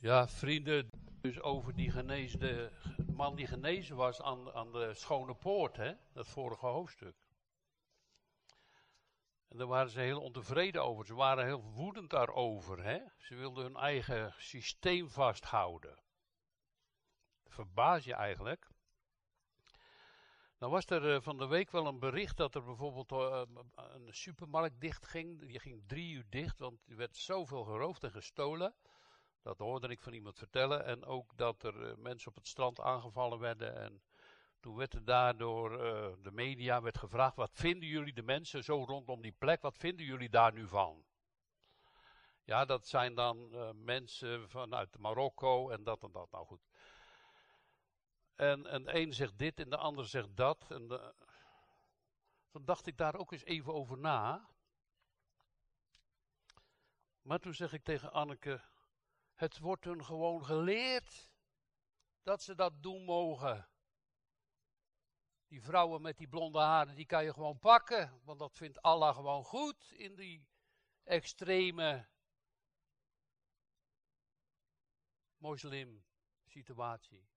Ja, vrienden, dus over die geneesde man die genezen was aan, aan de Schone Poort, hè? dat vorige hoofdstuk. En daar waren ze heel ontevreden over. Ze waren heel woedend daarover. Hè? Ze wilden hun eigen systeem vasthouden. Verbaas je eigenlijk. Nou was er uh, van de week wel een bericht dat er bijvoorbeeld uh, een supermarkt dicht ging. Die ging drie uur dicht, want er werd zoveel geroofd en gestolen. Dat hoorde ik van iemand vertellen. En ook dat er uh, mensen op het strand aangevallen werden. En toen werd er daardoor de media werd gevraagd: wat vinden jullie de mensen zo rondom die plek? Wat vinden jullie daar nu van? Ja, dat zijn dan mensen vanuit Marokko en dat en dat. Nou goed. En, en de een zegt dit en de ander zegt dat. En de, toen dacht ik daar ook eens even over na. Maar toen zeg ik tegen Anneke: Het wordt hun gewoon geleerd dat ze dat doen mogen. Die vrouwen met die blonde haren, die kan je gewoon pakken. Want dat vindt Allah gewoon goed in die extreme moslim situatie.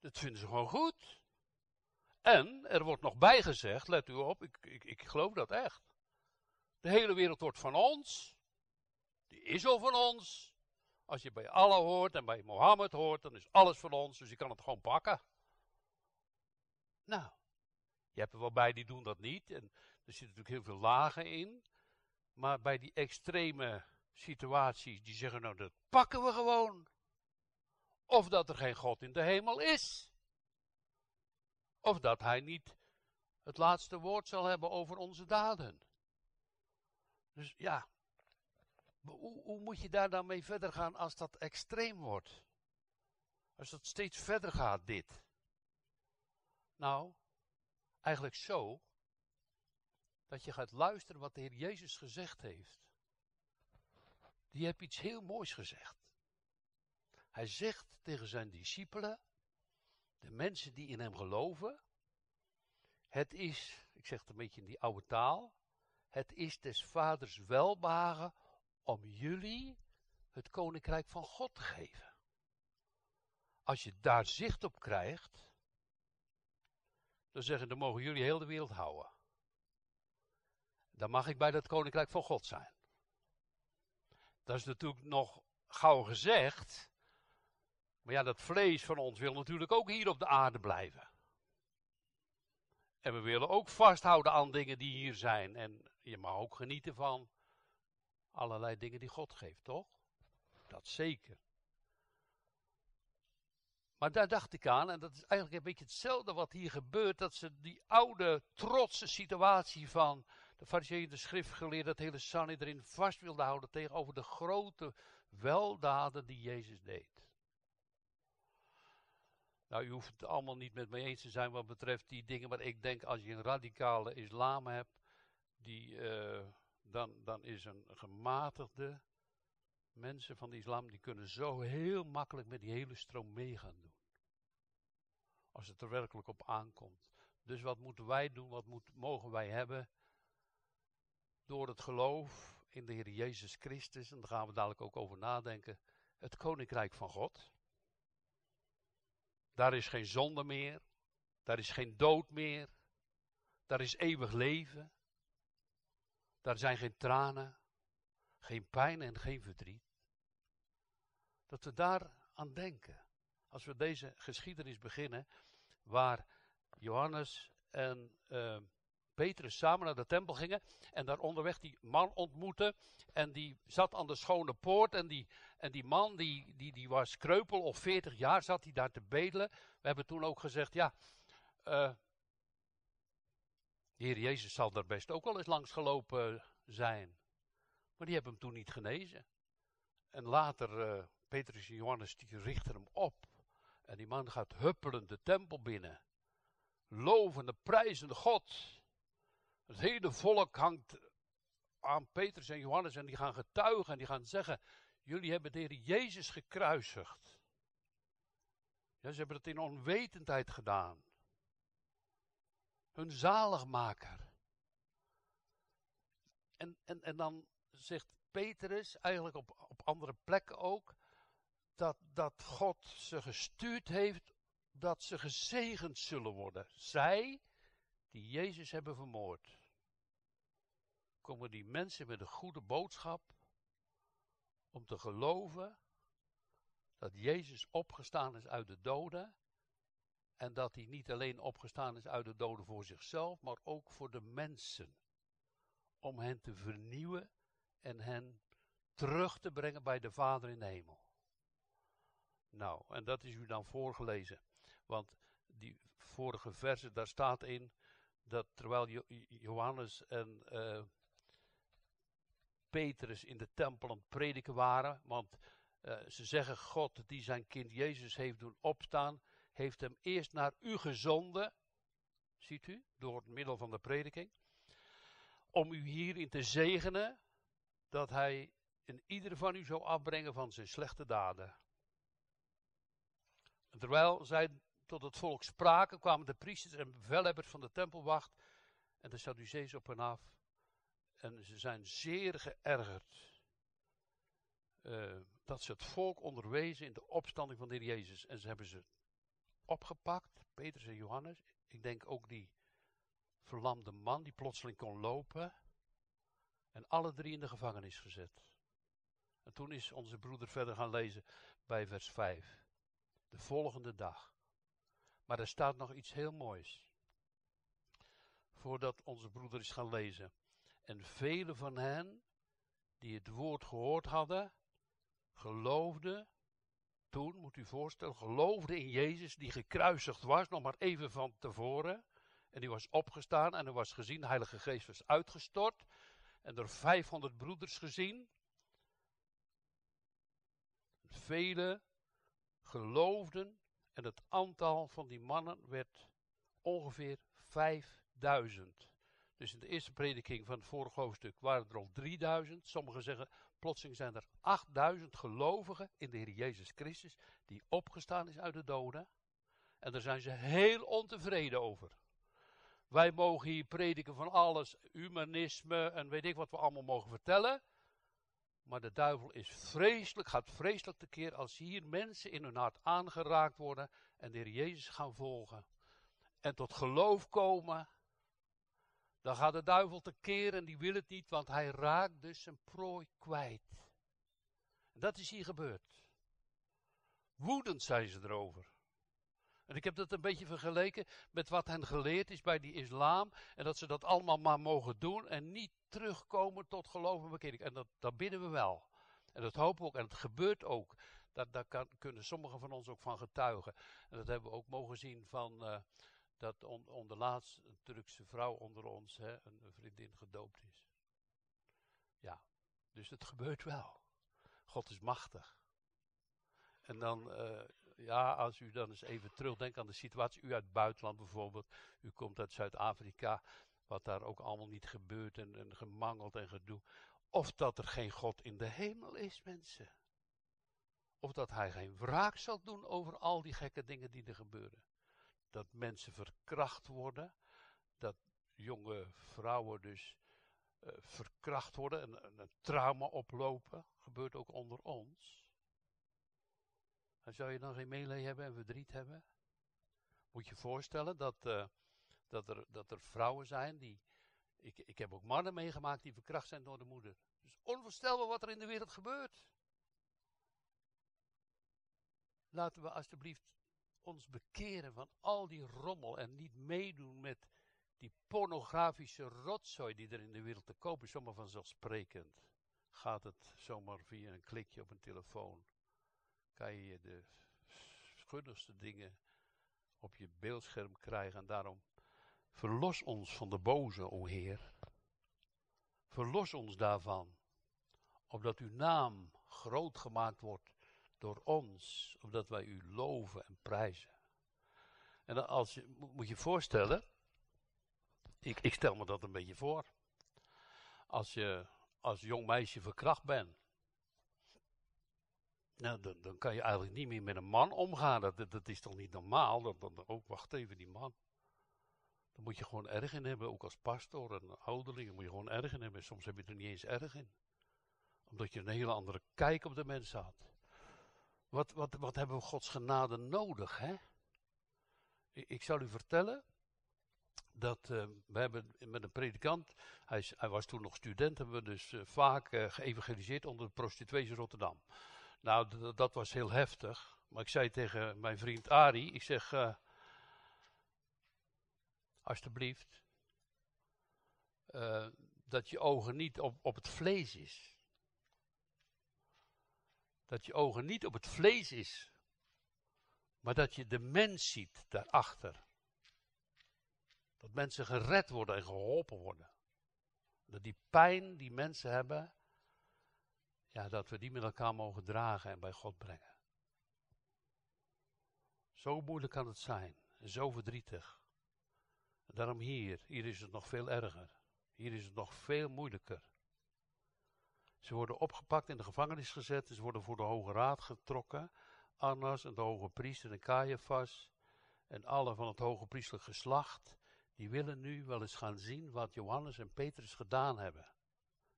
Dat vinden ze gewoon goed. En er wordt nog bijgezegd, let u op, ik, ik, ik geloof dat echt. De hele wereld wordt van ons. Die is al van ons. Als je bij Allah hoort en bij Mohammed hoort, dan is alles van ons, dus je kan het gewoon pakken. Nou, je hebt er wel bij die doen dat niet. En er zitten natuurlijk heel veel lagen in. Maar bij die extreme situaties, die zeggen nou dat pakken we gewoon. Of dat er geen God in de hemel is. Of dat hij niet het laatste woord zal hebben over onze daden. Dus ja, hoe, moet je daar dan mee verder gaan als dat extreem wordt? Als dat steeds verder gaat, dit. Nou, eigenlijk zo dat je gaat luisteren wat de Heer Jezus gezegd heeft. Die heeft iets heel moois gezegd. Hij zegt tegen zijn discipelen, de mensen die in hem geloven, het is, ik zeg het een beetje in die oude taal, het is des vaders welbehagen om jullie het koninkrijk van God te geven. Als je daar zicht op krijgt, dan zeggen dan mogen jullie heel de wereld houden. Dan mag ik bij dat koninkrijk van God zijn. Dat is natuurlijk nog gauw gezegd, maar ja, dat vlees van ons wil natuurlijk ook hier op de aarde blijven. En we willen ook vasthouden aan dingen die hier zijn. En je mag ook genieten van allerlei dingen die God geeft, toch? Dat zeker. Maar daar dacht ik aan, en dat is eigenlijk een beetje hetzelfde wat hier gebeurt, dat ze die oude trotse situatie van de fariseeën, de schriftgeleerden, dat hele Sanhedrin vast wilden houden tegenover de grote weldaden die Jezus deed. Nou, u hoeft het allemaal niet met me eens te zijn wat betreft die dingen, maar ik denk als je een radicale islam hebt, die, uh, dan, dan is een gematigde mensen van de islam, die kunnen zo heel makkelijk met die hele stroom mee gaan doen. Als het er werkelijk op aankomt. Dus wat moeten wij doen, wat mogen wij hebben? Door het geloof in de Heer Jezus Christus, en daar gaan we dadelijk ook over nadenken, het Koninkrijk van God. Daar is geen zonde meer. Daar is geen dood meer. Daar is eeuwig leven. Daar zijn geen tranen, geen pijn en geen verdriet. Dat we daar aan denken. Als we deze geschiedenis beginnen, waar Johannes en uh, Petrus samen naar de tempel gingen en daar onderweg die man ontmoetten en die zat aan de schone poort en die, en die man die, die, die was kreupel of 40 jaar zat hij daar te bedelen. We hebben toen ook gezegd, ja, uh, de Heer Jezus zal daar best ook wel eens langs gelopen zijn. Maar die hebben hem toen niet genezen. En later, uh, Petrus en Johannes, die richten hem op. En die man gaat huppelend de tempel binnen. Lovende, prijzende God. Het hele volk hangt aan Petrus en Johannes en die gaan getuigen en die gaan zeggen: Jullie hebben de Heer Jezus gekruisigd. Ja, ze hebben het in onwetendheid gedaan. Hun zaligmaker. En, en, en dan zegt Petrus, eigenlijk op, op andere plekken ook, dat, dat God ze gestuurd heeft dat ze gezegend zullen worden. Zij die Jezus hebben vermoord. Komen die mensen met een goede boodschap om te geloven dat Jezus opgestaan is uit de doden en dat hij niet alleen opgestaan is uit de doden voor zichzelf, maar ook voor de mensen. Om hen te vernieuwen en hen terug te brengen bij de Vader in de hemel. Nou, en dat is u dan voorgelezen. Want die vorige verse, daar staat in dat terwijl Johannes en uh, Petrus in de tempel aan het prediken waren, want uh, ze zeggen God die zijn kind Jezus heeft doen opstaan, heeft hem eerst naar u gezonden, ziet u, door het middel van de prediking, om u hierin te zegenen dat hij in ieder van u zou afbrengen van zijn slechte daden. En terwijl zij tot het volk spraken, kwamen de priesters en bevelhebbers van de tempelwacht en de Sadducees op hen af. En ze zijn zeer geërgerd uh, dat ze het volk onderwezen in de opstanding van de Heer Jezus. En ze hebben ze opgepakt, Petrus en Johannes. Ik denk ook die verlamde man die plotseling kon lopen. En alle drie in de gevangenis gezet. En toen is onze broeder verder gaan lezen bij vers 5. De volgende dag. Maar er staat nog iets heel moois. Voordat onze broeder is gaan lezen. En vele van hen die het woord gehoord hadden, geloofden toen, moet u voorstellen, geloofden in Jezus die gekruisigd was, nog maar even van tevoren. En die was opgestaan en er was gezien, de Heilige Geest was uitgestort. En door 500 broeders gezien. Velen geloofden en het aantal van die mannen werd ongeveer 5000. Dus in de eerste prediking van het vorige hoofdstuk waren er al 3000. Sommigen zeggen, plotseling zijn er 8000 gelovigen in de Heer Jezus Christus, die opgestaan is uit de doden. En daar zijn ze heel ontevreden over. Wij mogen hier prediken van alles, humanisme en weet ik wat we allemaal mogen vertellen. Maar de duivel is vreselijk, gaat vreselijk tekeer als hier mensen in hun hart aangeraakt worden en de Heer Jezus gaan volgen. En tot geloof komen. Dan gaat de duivel tekeer en die wil het niet, want hij raakt dus zijn prooi kwijt. En dat is hier gebeurd. Woedend zijn ze erover. En ik heb dat een beetje vergeleken met wat hen geleerd is bij die islam. En dat ze dat allemaal maar mogen doen en niet terugkomen tot geloof en bekering. En dat, dat bidden we wel. En dat hopen we ook. En het gebeurt ook. Dat, daar kan, kunnen sommigen van ons ook van getuigen. En dat hebben we ook mogen zien van uh, dat on, onder laatst een Turkse vrouw onder ons, hè, een, vriendin gedoopt is. Ja, dus het gebeurt wel. God is machtig. En dan, uh, ja, als u dan eens even terugdenkt aan de situatie, u uit het buitenland bijvoorbeeld, u komt uit Zuid-Afrika, wat daar ook allemaal niet gebeurt en, en gemangeld en gedoe. Of dat er geen God in de hemel is, mensen. Of dat hij geen wraak zal doen over al die gekke dingen die er gebeuren. Dat mensen verkracht worden, dat jonge vrouwen dus uh, verkracht worden en, en een trauma oplopen, gebeurt ook onder ons. Zou je dan geen melee hebben en verdriet hebben? Moet je voorstellen dat, uh, dat, er, dat er vrouwen zijn die. Ik, ik heb ook mannen meegemaakt die verkracht zijn door de moeder. Dus onvoorstelbaar wat er in de wereld gebeurt. Laten we alsjeblieft ons bekeren van al die rommel en niet meedoen met die pornografische rotzooi die er in de wereld te koop is, zomaar vanzelfsprekend. Gaat het zomaar via een klikje op een telefoon kan je de schuddigste dingen op je beeldscherm krijgen. En daarom verlos ons van de boze, o Heer. Verlos ons daarvan, opdat uw naam groot gemaakt wordt door ons, opdat wij u loven en prijzen. En dan als je, moet je voorstellen, ik, ik stel me dat een beetje voor. Als je als jong meisje verkracht bent, nou, dan, dan, kan je eigenlijk niet meer met een man omgaan. Dat, dat, is toch niet normaal? Dan, dan, ook, wacht even, die man. Dan moet je gewoon erg in hebben, ook als pastor en ouderling. moet je gewoon erg in hebben. Soms heb je er niet eens erg in. Omdat je een hele andere kijk op de mens had. Wat, wat, wat hebben we Gods genade nodig, hè? Ik, ik zal u vertellen dat uh, we hebben met een predikant, hij, hij, was toen nog student, hebben we dus uh, vaak uh, geëvangeliseerd onder de prostituees in Rotterdam. Nou, dat was heel heftig. Maar ik zei tegen mijn vriend Ari, ik zeg, alsjeblieft, dat je ogen niet op, op het vlees is. Dat je ogen niet op het vlees is, maar dat je de mens ziet daarachter. Dat mensen gered worden en geholpen worden. Dat die pijn die mensen hebben, ja, dat we die met elkaar mogen dragen en bij God brengen. Zo moeilijk kan het zijn zo verdrietig. Daarom hier, hier is het nog veel erger. Hier is het nog veel moeilijker. Ze worden opgepakt, in de gevangenis gezet, ze worden voor de Hoge Raad getrokken. Annas en de hoge priester en Caiaphas en alle van het hoge priestelijk geslacht, die willen nu wel eens gaan zien wat Johannes en Petrus gedaan hebben.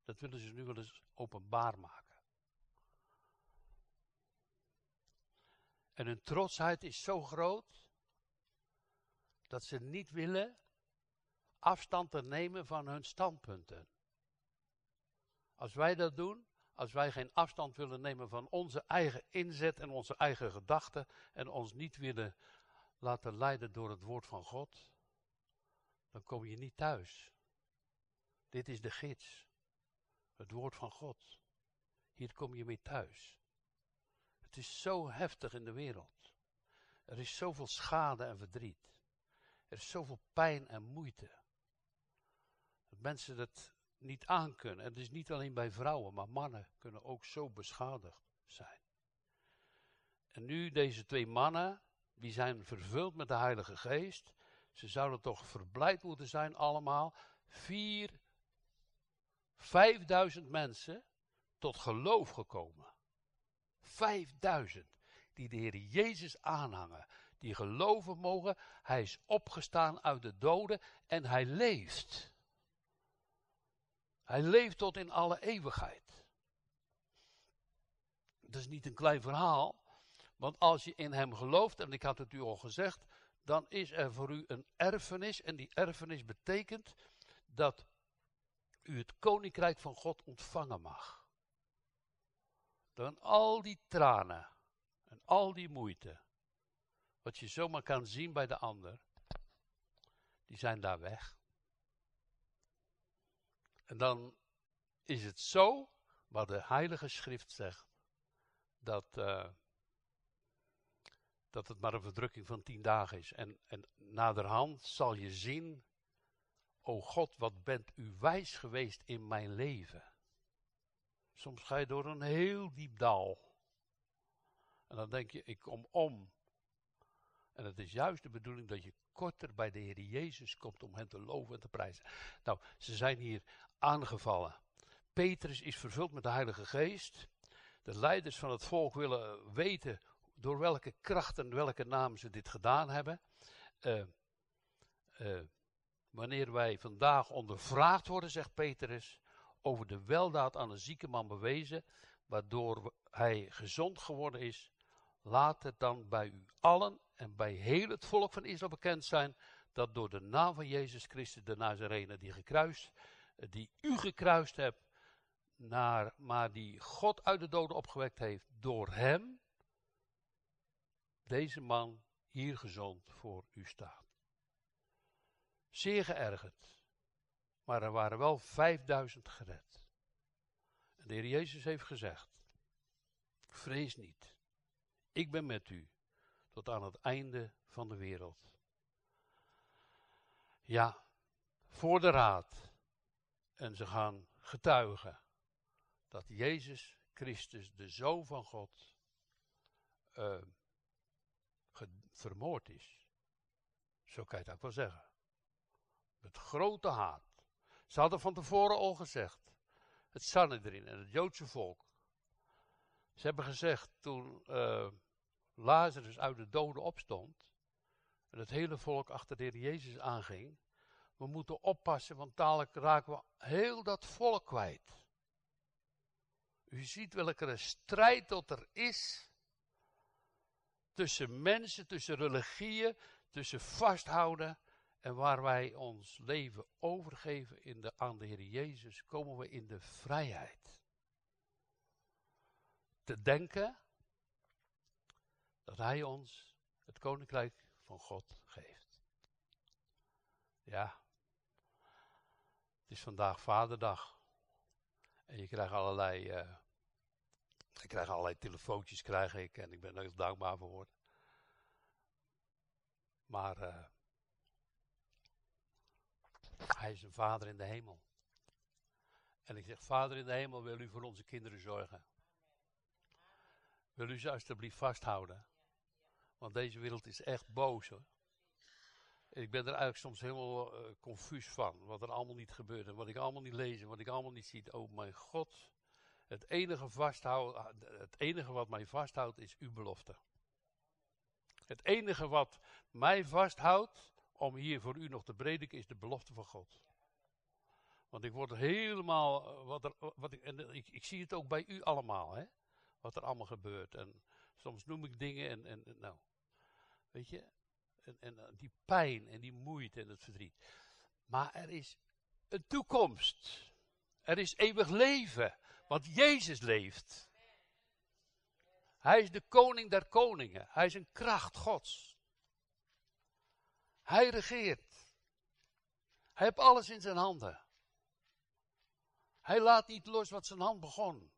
Dat willen ze nu wel eens openbaar maken. En hun trotsheid is zo groot dat ze niet willen afstand te nemen van hun standpunten. Als wij dat doen, als wij geen afstand willen nemen van onze eigen inzet en onze eigen gedachten en ons niet willen laten leiden door het woord van God, dan kom je niet thuis. Dit is de gids, het woord van God. Hier kom je mee thuis. Het is zo heftig in de wereld. Er is zoveel schade en verdriet. Er is zoveel pijn en moeite. Dat mensen dat niet aankunnen. En het is niet alleen bij vrouwen, maar mannen kunnen ook zo beschadigd zijn. En nu deze twee mannen, die zijn vervuld met de Heilige Geest. Ze zouden toch verblijd moeten zijn allemaal. Vier, vijfduizend mensen tot geloof gekomen. Vijfduizend die de Heer Jezus aanhangen. Die geloven mogen, hij is opgestaan uit de doden en hij leeft. Hij leeft tot in alle eeuwigheid. Dat is niet een klein verhaal, want als je in hem gelooft, en ik had het u al gezegd, dan is er voor u een erfenis. En die erfenis betekent dat u het koninkrijk van God ontvangen mag. Dan al die tranen en al die moeite, wat je zomaar kan zien bij de ander, die zijn daar weg. En dan is het zo, wat de Heilige Schrift zegt, dat, uh, dat het maar een verdrukking van tien dagen is. En, en naderhand zal je zien, o God, wat bent u wijs geweest in mijn leven. Soms ga je door een heel diep dal. En dan denk je, ik kom om. En het is juist de bedoeling dat je korter bij de Heer Jezus komt om hem te loven en te prijzen. Nou, ze zijn hier aangevallen. Petrus is vervuld met de Heilige Geest. De leiders van het volk willen weten door welke kracht en welke naam ze dit gedaan hebben. Uh, uh, wanneer wij vandaag ondervraagd worden, zegt Petrus, over de weldaad aan een zieke man bewezen, waardoor hij gezond geworden is, laat het dan bij u allen en bij heel het volk van Israël bekend zijn, dat door de naam van Jezus Christus de Nazarene, die gekruist, die u gekruist hebt, naar, maar die God uit de doden opgewekt heeft, door hem, deze man hier gezond voor u staat. Zeer geërgerd, maar er waren wel 5000 gered. En de Heer Jezus heeft gezegd, vrees niet, ik ben met u tot aan het einde van de wereld. Ja, voor de raad. En ze gaan getuigen dat Jezus Christus, de Zoon van God, uh, vermoord is. Zo kan je het ook wel zeggen. Met grote haat. Ze hadden van tevoren al gezegd. Het Sanhedrin en het Joodse volk. Ze hebben gezegd toen uh, Lazarus uit de doden opstond. En het hele volk achter de Heer Jezus aanging. We moeten oppassen, want dadelijk raken we heel dat volk kwijt. U ziet welke strijd dat er is tussen mensen, tussen religieën, tussen vasthouden en waar wij ons leven overgeven in de, aan de Heer Jezus, komen we in de vrijheid. Te denken dat Hij ons het koninkrijk van God geeft. Ja, het is vandaag Vaderdag. En je krijgt allerlei, ik krijg allerlei telefoontjes krijg ik en ik ben er heel dankbaar voor. Maar uh, hij is een vader in de hemel. En ik zeg, vader in de hemel, wil u voor onze kinderen zorgen? Wil u ze alstublieft vasthouden? Want deze wereld is echt boos hoor. Ik ben er eigenlijk soms helemaal uh, confuus van. Wat er allemaal niet gebeurt. En wat ik allemaal niet lees. En wat ik allemaal niet zie. Oh mijn God. Het enige, vasthoud, het enige wat mij vasthoudt is uw belofte. Het enige wat mij vasthoudt om hier voor u nog te prediken is de belofte van God. Want ik word helemaal, eh, wat er, wat ik, en ik, ik zie het ook bij u allemaal, hè, wat er allemaal gebeurt. En soms noem ik dingen en, en, en nou, weet je, en, en eh, die pijn en die moeite en het verdriet. Maar er is een toekomst. Er is eeuwig leven, want Jezus leeft. Hij is de koning der koningen. Hij is een kracht Gods. Hij regeert. Hij heeft alles in zijn handen. Hij laat niet los wat zijn hand begon.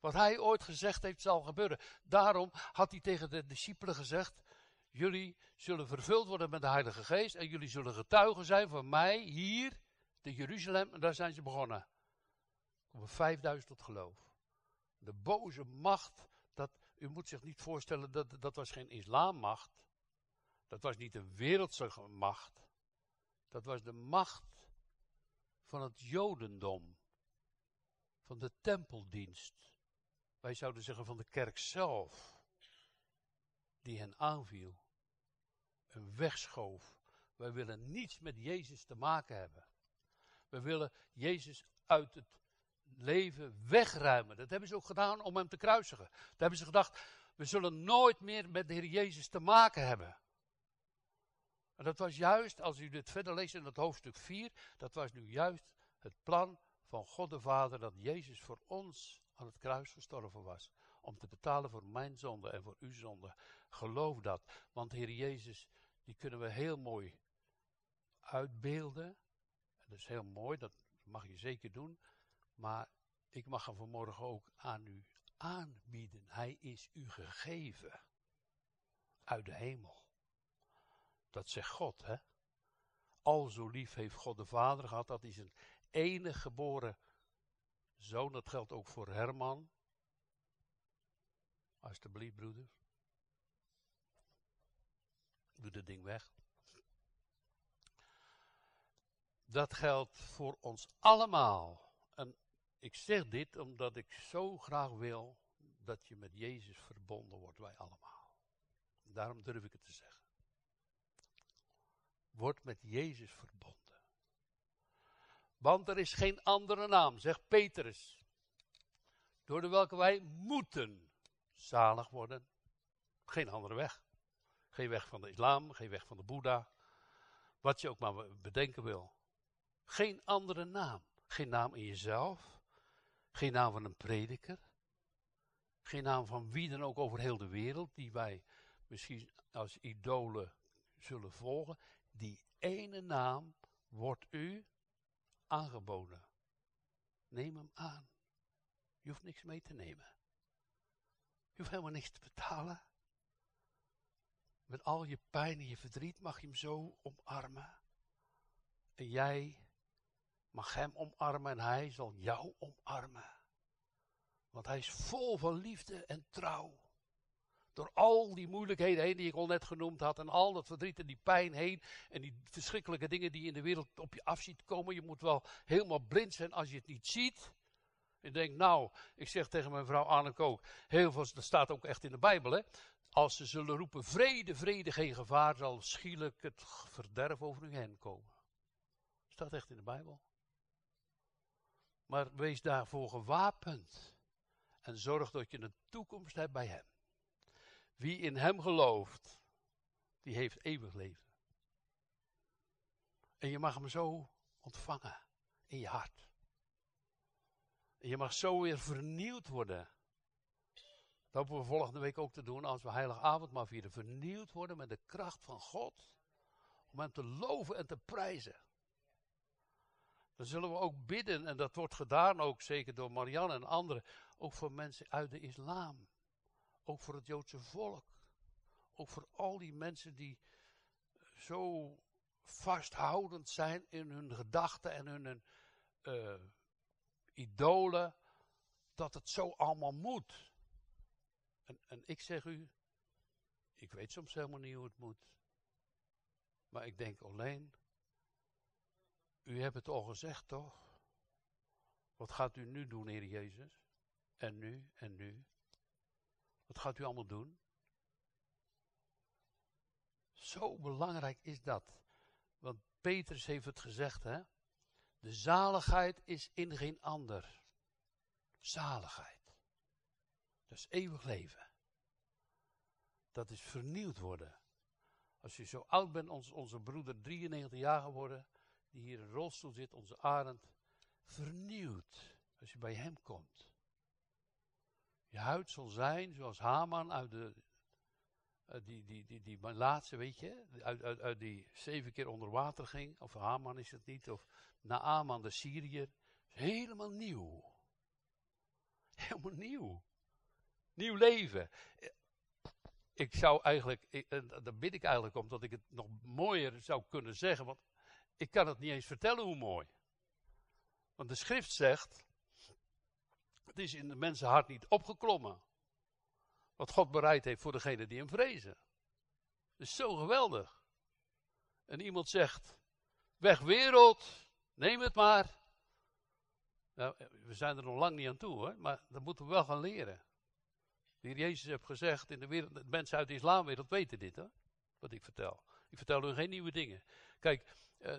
Wat hij ooit gezegd heeft zal gebeuren. Daarom had hij tegen de discipelen gezegd: Jullie zullen vervuld worden met de Heilige Geest en jullie zullen getuigen zijn van mij hier, de Jeruzalem. En daar zijn ze begonnen. Over 5000 tot geloof. De boze macht, dat, u moet zich niet voorstellen, dat, dat was geen islammacht. Dat was niet een wereldse macht. Dat was de macht van het Jodendom. Van de tempeldienst. Wij zouden zeggen van de kerk zelf. Die hen aanviel. Wegschoof. Wij willen niets met Jezus te maken hebben. We willen Jezus uit het leven wegruimen. Dat hebben ze ook gedaan om hem te kruisigen. Daar hebben ze gedacht, we zullen nooit meer met de Heer Jezus te maken hebben. En dat was juist, als u dit verder leest in het hoofdstuk 4, dat was nu juist het plan van God de Vader dat Jezus voor ons aan het kruis gestorven was. Om te betalen voor mijn zonde en voor uw zonde. Geloof dat. Want Heer Jezus, die kunnen we heel mooi uitbeelden. En dat is heel mooi, dat mag je zeker doen. Maar ik mag hem vanmorgen ook aan u aanbieden. Hij is u gegeven. Uit de hemel. Dat zegt God, hè? Al zo lief heeft God de Vader gehad, dat is een enige geboren zoon. Dat geldt ook voor Herman. Alsjeblieft, broeder. Doe dat ding weg. Dat geldt voor ons allemaal. En ik zeg dit omdat ik zo graag wil dat je met Jezus verbonden wordt, wij allemaal. Daarom durf ik het te zeggen wordt met Jezus verbonden. Want er is geen andere naam, zegt Petrus, door de welke wij moeten zalig worden. Geen andere weg. Geen weg van de islam, geen weg van de Boeddha. Wat je ook maar bedenken wil. Geen andere naam. Geen naam in jezelf. Geen naam van een prediker. Geen naam van wie dan ook over heel de wereld, die wij misschien als idolen zullen volgen. Die ene naam wordt u aangeboden. Neem hem aan. Je hoeft niks mee te nemen. Je hoeft helemaal niks te betalen. Met al je pijn en je verdriet mag je hem zo omarmen. En jij mag hem omarmen en hij zal jou omarmen. Want hij is vol van liefde en trouw. Door al die moeilijkheden heen die ik al net genoemd had. En al dat verdriet en die pijn heen. En die verschrikkelijke dingen die in de wereld op je af ziet komen. Je moet wel helemaal blind zijn als je het niet ziet. Je denkt, nou, ik zeg tegen mijn vrouw Anneke ook. Heel veel, dat staat ook echt in de Bijbel hè. Als ze zullen roepen vrede, vrede, geen gevaar. Zal schielijk het verderf over hun heen komen. Staat echt in de Bijbel. Maar wees daarvoor gewapend. En zorg dat je een toekomst hebt bij hem. Wie in hem gelooft, die heeft eeuwig leven. En je mag hem zo ontvangen in je hart. En je mag zo weer vernieuwd worden. Dat hopen we volgende week ook te doen als we heilig avondmaal vieren. Vernieuwd worden met de kracht van God. Om hem te loven en te prijzen. Dan zullen we ook bidden, en dat wordt gedaan ook zeker door Marianne en anderen, ook voor mensen uit de islam. Ook voor het Joodse volk. Ook voor al die mensen die zo vasthoudend zijn in hun gedachten en hun uh, idolen, dat het zo allemaal moet. En, en ik zeg u, ik weet soms helemaal niet hoe het moet. Maar ik denk alleen, u hebt het al gezegd toch? Wat gaat u nu doen, Heer Jezus? En nu, en nu? Wat gaat u allemaal doen? Zo belangrijk is dat. Want Petrus heeft het gezegd, hè? De zaligheid is in geen ander. Zaligheid. Dat is eeuwig leven. Dat is vernieuwd worden. Als je zo oud bent, ons, onze broeder 93 jaar geworden, die hier in rolstoel zit, onze Arend, vernieuwd als je bij hem komt. Je huid zal zijn zoals Haman uit de, die, die, die, die, laatste, weet je, uit, uit, uit die zeven keer onder water ging, of Haman is het niet, of Naaman de Syriër, helemaal nieuw. Helemaal nieuw. Nieuw leven. Ik zou eigenlijk, ik, daar bid ik eigenlijk om dat ik het nog mooier zou kunnen zeggen, want ik kan het niet eens vertellen hoe mooi. Want de schrift zegt, het is in de mensenhart niet opgeklommen. Wat God bereid heeft voor degene die hem vrezen. Dat is zo geweldig. En iemand zegt, weg wereld, neem het maar. Nou, we zijn er nog lang niet aan toe hoor, maar dat moeten we wel gaan leren. De heer Jezus heeft gezegd, in de wereld, de mensen uit de islamwereld weten dit hè, wat ik vertel. Ik vertel hun geen nieuwe dingen. Kijk, eh,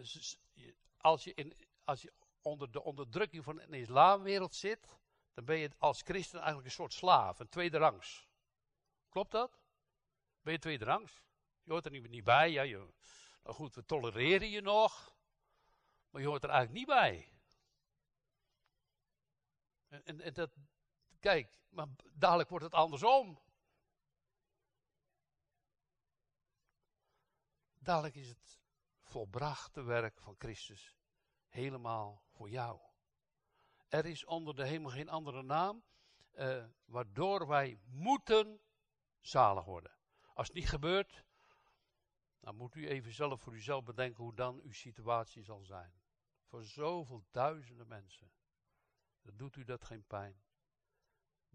als, je in, als je onder de onderdrukking van een islamwereld zit, dan ben je als christen eigenlijk een soort slaaf, een tweede rangs. Klopt dat? Ben je tweede rangs? Je hoort er niet, niet bij. Ja, je, nou goed, we tolereren je nog, maar je hoort er eigenlijk niet bij. En, en, dat, kijk, maar dadelijk wordt het andersom. Dadelijk is het volbrachte werk van Christus helemaal voor jou. Er is onder de hemel geen andere naam, uh, waardoor wij moeten zalig worden. Als het niet gebeurt, dan moet u even zelf voor uzelf bedenken hoe dan uw situatie zal zijn. Voor zoveel duizenden mensen. Dan doet u dat geen pijn.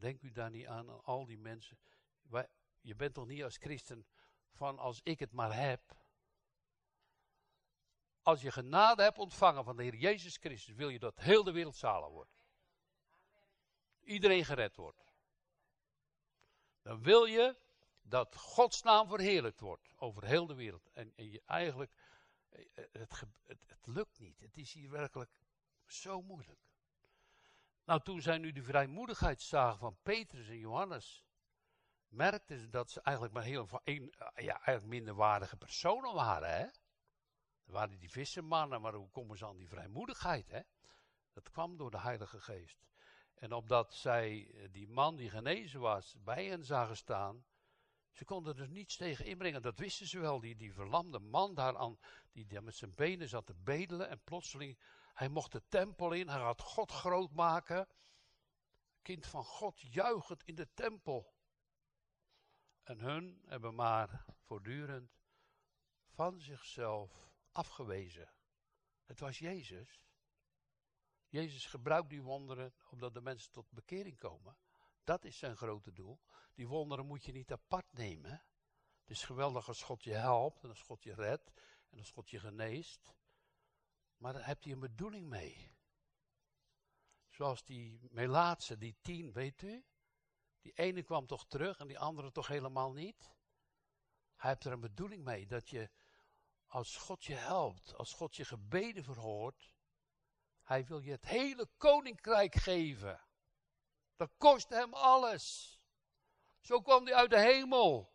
Denk u daar niet aan, aan al die mensen. Je bent toch niet als christen van als ik het maar heb. Als je genade hebt ontvangen van de Heer Jezus Christus, wil je dat heel de wereld zalig wordt. Iedereen gered wordt. Dan wil je dat Gods naam verheerlijkt wordt over heel de wereld. En, je eigenlijk, eh, het, het, het, lukt niet. Het is hier werkelijk zo moeilijk. Nou, toen zij nu de vrijmoedigheid zagen van Petrus en Johannes, merkten ze dat ze eigenlijk maar heel eh, ja, eigenlijk minderwaardige personen waren. Hè? Er waren die vissermannen, maar hoe komen ze aan die vrijmoedigheid? Hè? Dat kwam door de Heilige Geest. En opdat zij eh, die man die genezen was bij hen zagen staan, ze konden er niets tegen inbrengen. Dat wisten ze wel. Die, die verlamde man daar aan, die, die met zijn benen zat te bedelen. En plotseling, hij mocht de tempel in. Hij gaat God groot maken. Kind van God juichend in de tempel. En hun hebben maar voortdurend van zichzelf afgewezen. Het was Jezus. Jezus gebruikt die wonderen omdat de mensen tot bekering komen. Dat is zijn grote doel. Die wonderen moet je niet apart nemen. Het is geweldig als God je helpt en als God je redt en als God je geneest. Maar daar heb je een bedoeling mee. Zoals die Melaatse, die tien, weet u? Die ene kwam toch terug en die andere toch helemaal niet. Hij heeft er een bedoeling mee dat je, als God je helpt, als God je gebeden verhoort, hij wil je het hele koninkrijk geven. Dat kost hem alles. Zo kwam hij uit de hemel.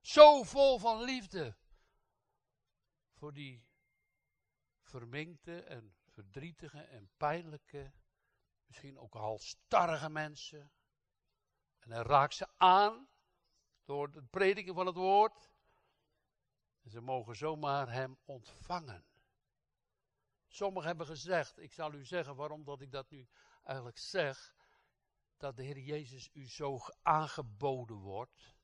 Zo vol van liefde. Voor die verminkte en verdrietige en pijnlijke, misschien ook halstarrige mensen. En hij raakt ze aan door het prediken van het woord. En ze mogen zomaar hem ontvangen. Sommigen hebben gezegd, ik zal u zeggen waarom dat ik dat nu eigenlijk zeg, dat de Heer Jezus u zo aangeboden wordt.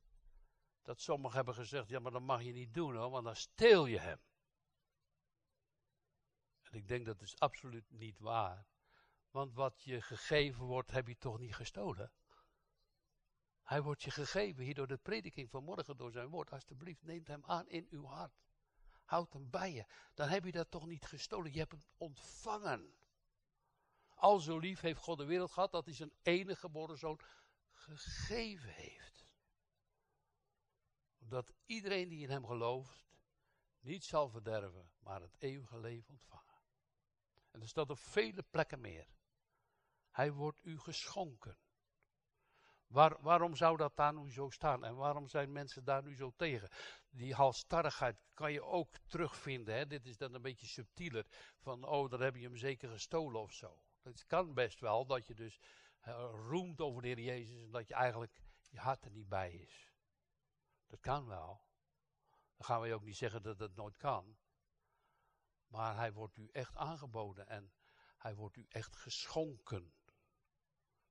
Dat sommigen hebben gezegd, ja maar dat mag je niet doen hoor, want dan steel je hem. En ik denk dat is absoluut niet waar. Want wat je gegeven wordt, heb je toch niet gestolen? Hij wordt je gegeven hier door de prediking van morgen, door zijn woord. Alsjeblieft, neemt hem aan in uw hart. Houd hem bij je. Dan heb je dat toch niet gestolen. Je hebt hem ontvangen. Al zo lief heeft God de wereld gehad dat hij zijn enige geboren zoon gegeven heeft. Dat iedereen die in hem gelooft niet zal verderven, maar het eeuwige leven ontvangen. En er staat op vele plekken meer. Hij wordt u geschonken. Waar, waarom zou dat daar nu zo staan? En waarom zijn mensen daar nu zo tegen? Die halstarrigheid kan je ook terugvinden. Hè? Dit is dan een beetje subtieler. Van, oh, dan heb je hem zeker gestolen of zo. Het kan best wel dat je dus uh, roemt over de Heer Jezus en dat je eigenlijk je hart er niet bij is. Dat kan wel. Dan gaan we ook niet zeggen dat dat nooit kan. Maar hij wordt u echt aangeboden en hij wordt u echt geschonken.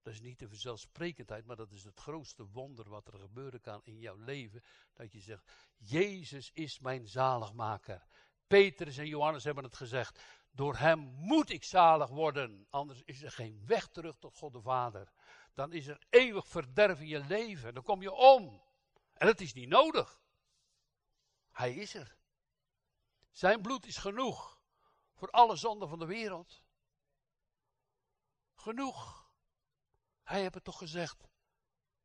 Dat is niet de vanzelfsprekendheid, maar dat is het grootste wonder wat er gebeuren kan in jouw leven. Dat je zegt, Jezus is mijn zaligmaker. Petrus en Johannes hebben het gezegd. Door hem moet ik zalig worden. Anders is er geen weg terug tot God de Vader. Dan is er eeuwig verderf in je leven. Dan kom je om. En dat is niet nodig. Hij is er. Zijn bloed is genoeg voor alle zonden van de wereld. Genoeg. Hij heeft het toch gezegd.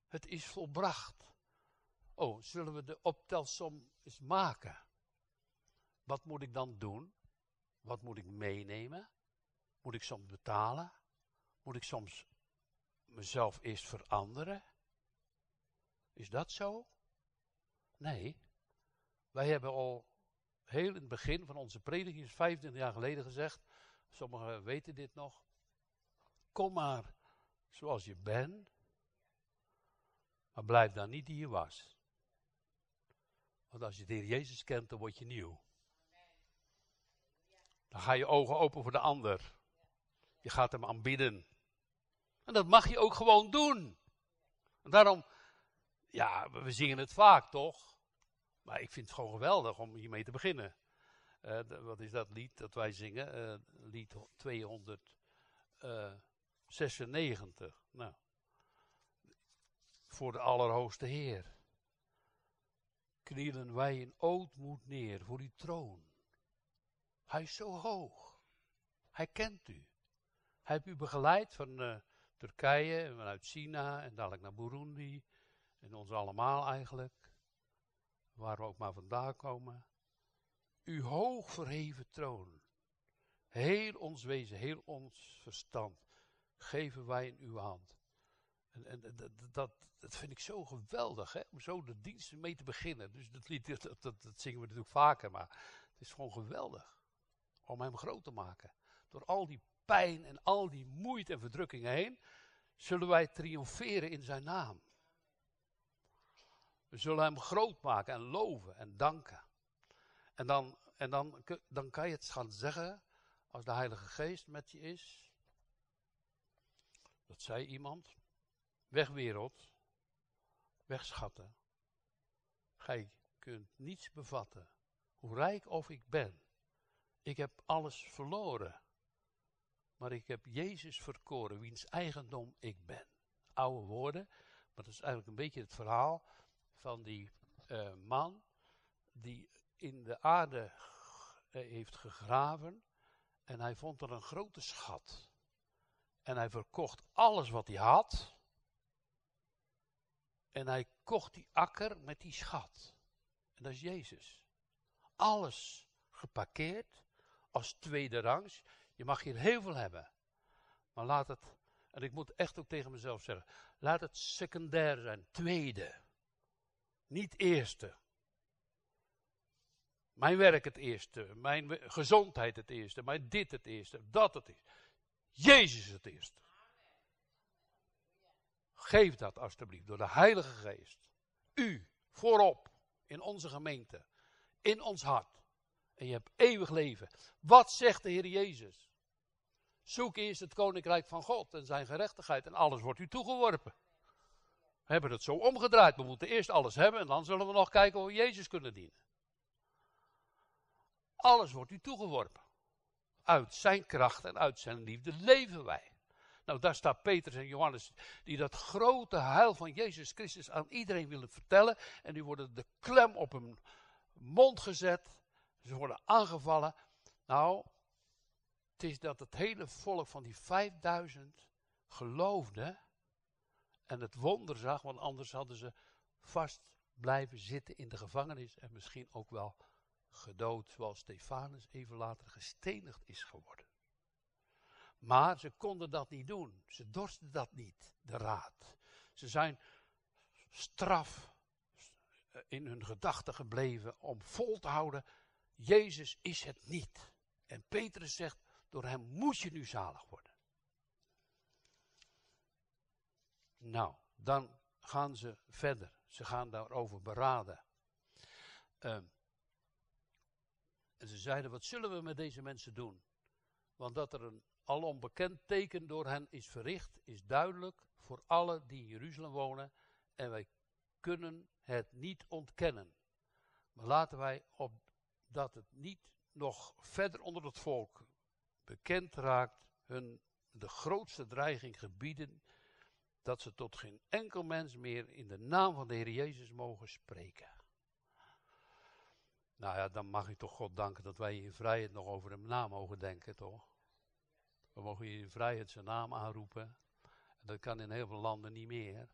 Het is volbracht. Oh, zullen we de optelsom eens maken? Wat moet ik dan doen? Wat moet ik meenemen? Moet ik soms betalen? Moet ik soms mezelf eerst veranderen? Is dat zo? Nee. Wij hebben al heel in het begin van onze prediking, 25 jaar geleden gezegd, sommigen weten dit nog, kom maar zoals je bent, maar blijf dan niet die je was. Want als je de Heer Jezus kent, dan word je nieuw. Dan ga je ogen open voor de ander. Je gaat hem aanbidden. En dat mag je ook gewoon doen. En daarom, ja, we zingen het vaak toch? Maar ik vind het gewoon geweldig om hiermee te beginnen. Uh, wat is dat lied dat wij zingen? Uh, lied 296. Uh, nou, voor de Allerhoogste Heer. Knielen wij in ootmoed neer voor uw troon. Hij is zo hoog. Hij kent u. Hij heeft u begeleid van uh, Turkije, vanuit China en dadelijk naar Burundi. En ons allemaal eigenlijk. Waar we ook maar vandaan komen. Uw hoog verheven troon. Heel ons wezen, heel ons verstand. Geven wij in uw hand. En, en dat, dat, vind ik zo geweldig, hè? om zo de diensten mee te beginnen. Dus dat, lied, dat, dat, dat zingen we natuurlijk vaker, maar het is gewoon geweldig om hem groot te maken. Door al die pijn en al die moeite en verdrukkingen heen, zullen wij triomferen in zijn naam. We zullen hem groot maken en loven en danken. En dan, en dan, dan kan je het gaan zeggen, als de Heilige Geest met je is. Dat zei iemand. Weg wereld, weg schatten. Gij kunt niets bevatten, hoe rijk of ik ben. Ik heb alles verloren. Maar ik heb Jezus verkoren, wiens eigendom ik ben. Oude woorden, maar dat is eigenlijk een beetje het verhaal van die uh, man die in de aarde uh, heeft gegraven en hij vond er een grote schat. En hij verkocht alles wat hij had. En hij kocht die akker met die schat. En dat is Jezus. Alles geparkeerd als tweede rangs. Je mag hier heel veel hebben. Maar laat het, en ik moet echt ook tegen mezelf zeggen, laat het secundair zijn, tweede. Niet eerste. Mijn werk het eerste, mijn gezondheid het eerste, mijn dit het eerste, dat het eerste. Jezus het eerste. Geef dat alstublieft door de Heilige Geest. U voorop in onze gemeente, in ons hart. En je hebt eeuwig leven. Wat zegt de Heer Jezus? Zoek eerst het koninkrijk van God en zijn gerechtigheid en alles wordt u toegeworpen. We hebben het zo omgedraaid. We moeten eerst alles hebben en dan zullen we nog kijken of we Jezus kunnen dienen. Alles wordt u toegeworpen. Uit zijn kracht en uit zijn liefde leven wij. Nou, daar staat Petrus en Johannes, die dat grote heil van Jezus Christus aan iedereen willen vertellen. En die worden de klem op hun mond gezet. Ze worden aangevallen. Nou, het is dat het hele volk van die 5000 geloofde en het wonder zag, want anders hadden ze vast blijven zitten in de gevangenis en misschien ook wel gedood, zoals Stefanus even later gestenigd is geworden. Maar ze konden dat niet doen. Ze dorsten dat niet, de raad. Ze zijn straf in hun gedachten gebleven om vol te houden. Jezus is het niet. En Petrus zegt, door hem moet je nu zalig worden. Nou, dan gaan ze verder. Ze gaan daarover beraden. Uh, en ze zeiden, wat zullen we met deze mensen doen? Want dat er een alom bekend teken door hen is verricht, is duidelijk voor alle die in Jeruzalem wonen. En wij kunnen het niet ontkennen. Maar laten wij op dat het niet nog verder onder het volk bekend raakt, hun de grootste dreiging gebieden, dat ze tot geen enkel mens meer in de naam van de Heer Jezus mogen spreken. Nou ja, dan mag ik toch God danken dat wij in vrijheid nog over hem naam mogen denken, toch? We mogen hier in vrijheid zijn naam aanroepen. En dat kan in heel veel landen niet meer.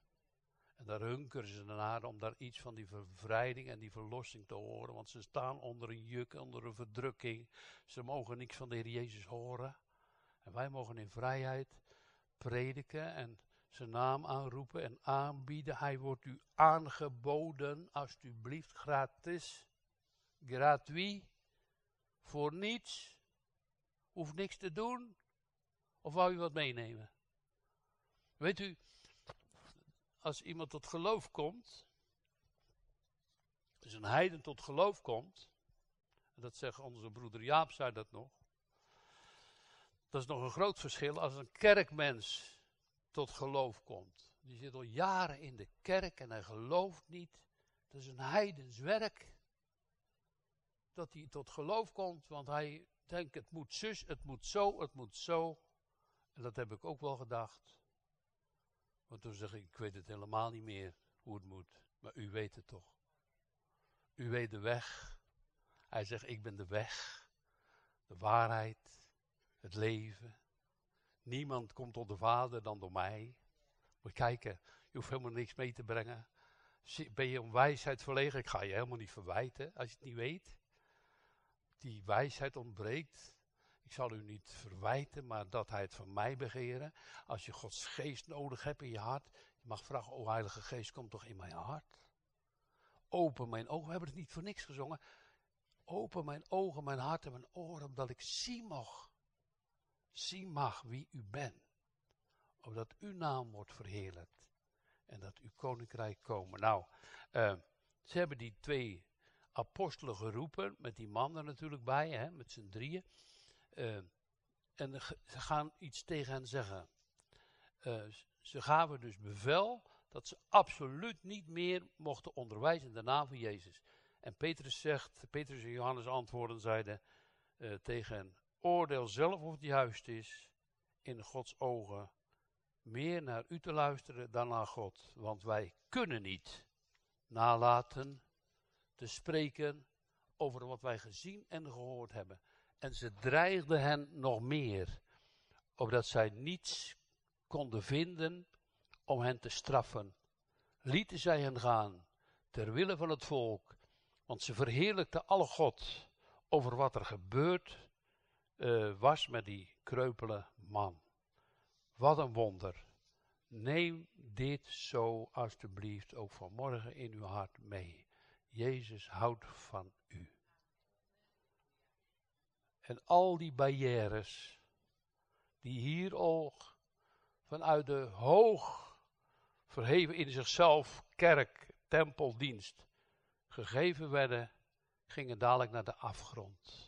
En daar hunkeren ze naar om daar iets van die bevrijding en die verlossing te horen. Want ze staan onder een juk, onder een verdrukking. Ze mogen niks van de Heer Jezus horen. En wij mogen in vrijheid prediken en zijn naam aanroepen en aanbieden. Hij wordt u aangeboden, alstublieft, gratis. Gratuit, voor niets, hoeft niks te doen, of wou u wat meenemen? Weet u, als iemand tot geloof komt, als een heiden tot geloof komt, en dat zegt onze broeder Jaap, zei dat nog, dat is nog een groot verschil. Als een kerkmens tot geloof komt. Die zit al jaren in de kerk en hij gelooft niet. Dat is een heidens werk dat hij tot geloof komt, want hij denkt het moet zus, het moet zo, het moet zo. En dat heb ik ook wel gedacht. Want toen zeg ik, ik weet het helemaal niet meer hoe het moet, maar u weet het toch. U weet de weg. Hij zegt, ik ben de weg, de waarheid, het leven. Niemand komt tot de Vader dan door mij. Moet kijken, je hoeft helemaal niks mee te brengen. Ben je om wijsheid verlegen? Ik ga je helemaal niet verwijten als je het niet weet die wijsheid ontbreekt. Ik zal u niet verwijten, maar dat hij het van mij begeren. Als je Gods geest nodig hebt in je hart, je mag vragen, o Heilige Geest, kom toch in mijn hart. Open mijn ogen, we hebben het niet voor niks gezongen. Open mijn ogen, mijn hart en mijn oren, omdat ik zien mag. Zien mag wie u bent. Opdat uw naam wordt verheerlijkt. En dat uw koninkrijk komen. Nou, uh, ze hebben die twee apostelen geroepen, met die man er natuurlijk bij, hè, met z'n drieën. Uh, en ze gaan iets tegen hen zeggen. Uh, ze gaven dus bevel dat ze absoluut niet meer mochten onderwijzen in de naam van Jezus. En Petrus zegt, Petrus en Johannes antwoorden, zeiden uh, tegen oordeel zelf of het juist is in Gods ogen meer naar u te luisteren dan naar God. Want wij kunnen niet nalaten te spreken over wat wij gezien en gehoord hebben. En ze dreigden hen nog meer, opdat zij niets konden vinden om hen te straffen. Lieten zij hen gaan, ter wille van het volk, want ze verheerlijkten alle God over wat er gebeurd uh, was met die kreupele man. Wat een wonder. Neem dit zo alstublieft ook vanmorgen in uw hart mee. Jezus houdt van u. En al die barrières, die hier al vanuit de hoog verheven in zichzelf kerk, tempeldienst gegeven werden, gingen dadelijk naar de afgrond.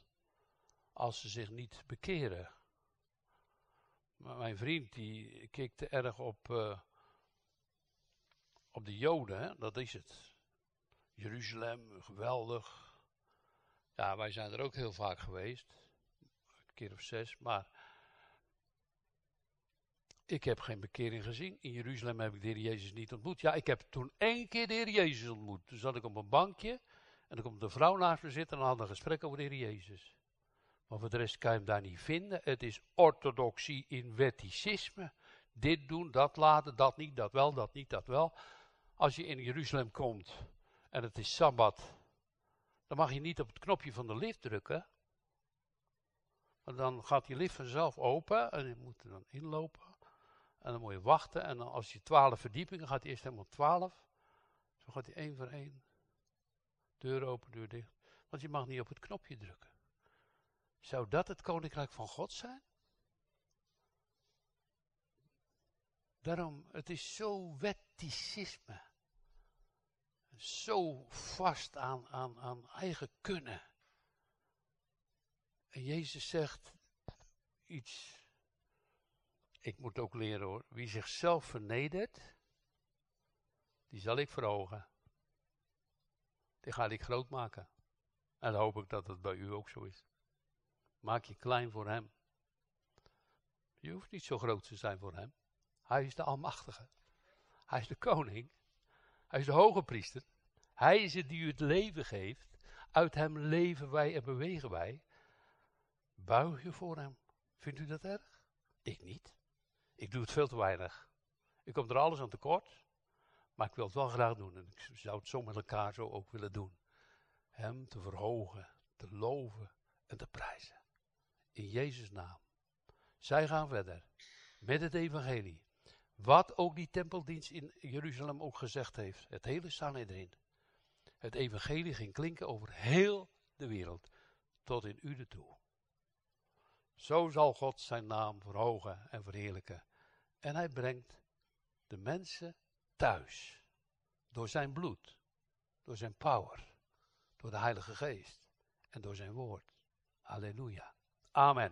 Als ze zich niet bekeren. Maar mijn vriend die kikte erg op, uh, op de Joden, dat is het. Jeruzalem, geweldig. Ja, wij zijn er ook heel vaak geweest. Een keer of zes, maar ik heb geen bekering gezien. In Jeruzalem heb ik de Heer Jezus niet ontmoet. Ja, ik heb toen één keer de Heer Jezus ontmoet. Toen zat ik op een bankje en dan komt de vrouw naast me zitten en had een gesprek over de Heer Jezus. Maar voor de rest kan je hem daar niet vinden. Het is orthodoxie in wetticisme. Dit doen, dat laten, dat niet, dat wel, dat niet, dat wel. Als je in Jeruzalem komt en het is Sabbat, dan mag je niet op het knopje van de lift drukken. Maar dan gaat die lift vanzelf open en je moet er dan inlopen. En dan moet je wachten. En dan als je twaalf verdiepingen gaat, eerst helemaal twaalf. Zo gaat hij één voor één. Deur open, deur dicht. Want je mag niet op het knopje drukken. Zou dat het koninkrijk van God zijn? Daarom, het is zo wetticisme. Zo vast aan, aan, aan eigen kunnen. En Jezus zegt iets. Ik moet ook leren hoor. Wie zichzelf vernedert, die zal ik verhogen. Die ga ik groot maken. En dan hoop ik dat het bij u ook zo is. Maak je klein voor hem. Je hoeft niet zo groot te zijn voor hem. Hij is de Almachtige. Hij is de koning. Hij is de hoge priester. Hij is het die u het leven geeft. Uit hem leven wij en bewegen wij. Buig je voor hem. Vindt u dat erg? Ik niet. Ik doe het veel te weinig. Ik kom er alles aan tekort. Maar ik wil het wel graag doen. En ik zou het zo met elkaar zo ook willen doen. Hem te verhogen, te loven en te prijzen. In Jezus' naam. Zij gaan verder met het evangelie. Wat ook die tempeldienst in Jeruzalem ook gezegd heeft. Het hele Sanhedrin. Het evangelie ging klinken over heel de wereld. Tot in u toe. Zo zal God zijn naam verhogen en verheerlijken. En hij brengt de mensen thuis. Door zijn bloed. Door zijn power. Door de Heilige Geest. En door zijn woord. Halleluja. Amen.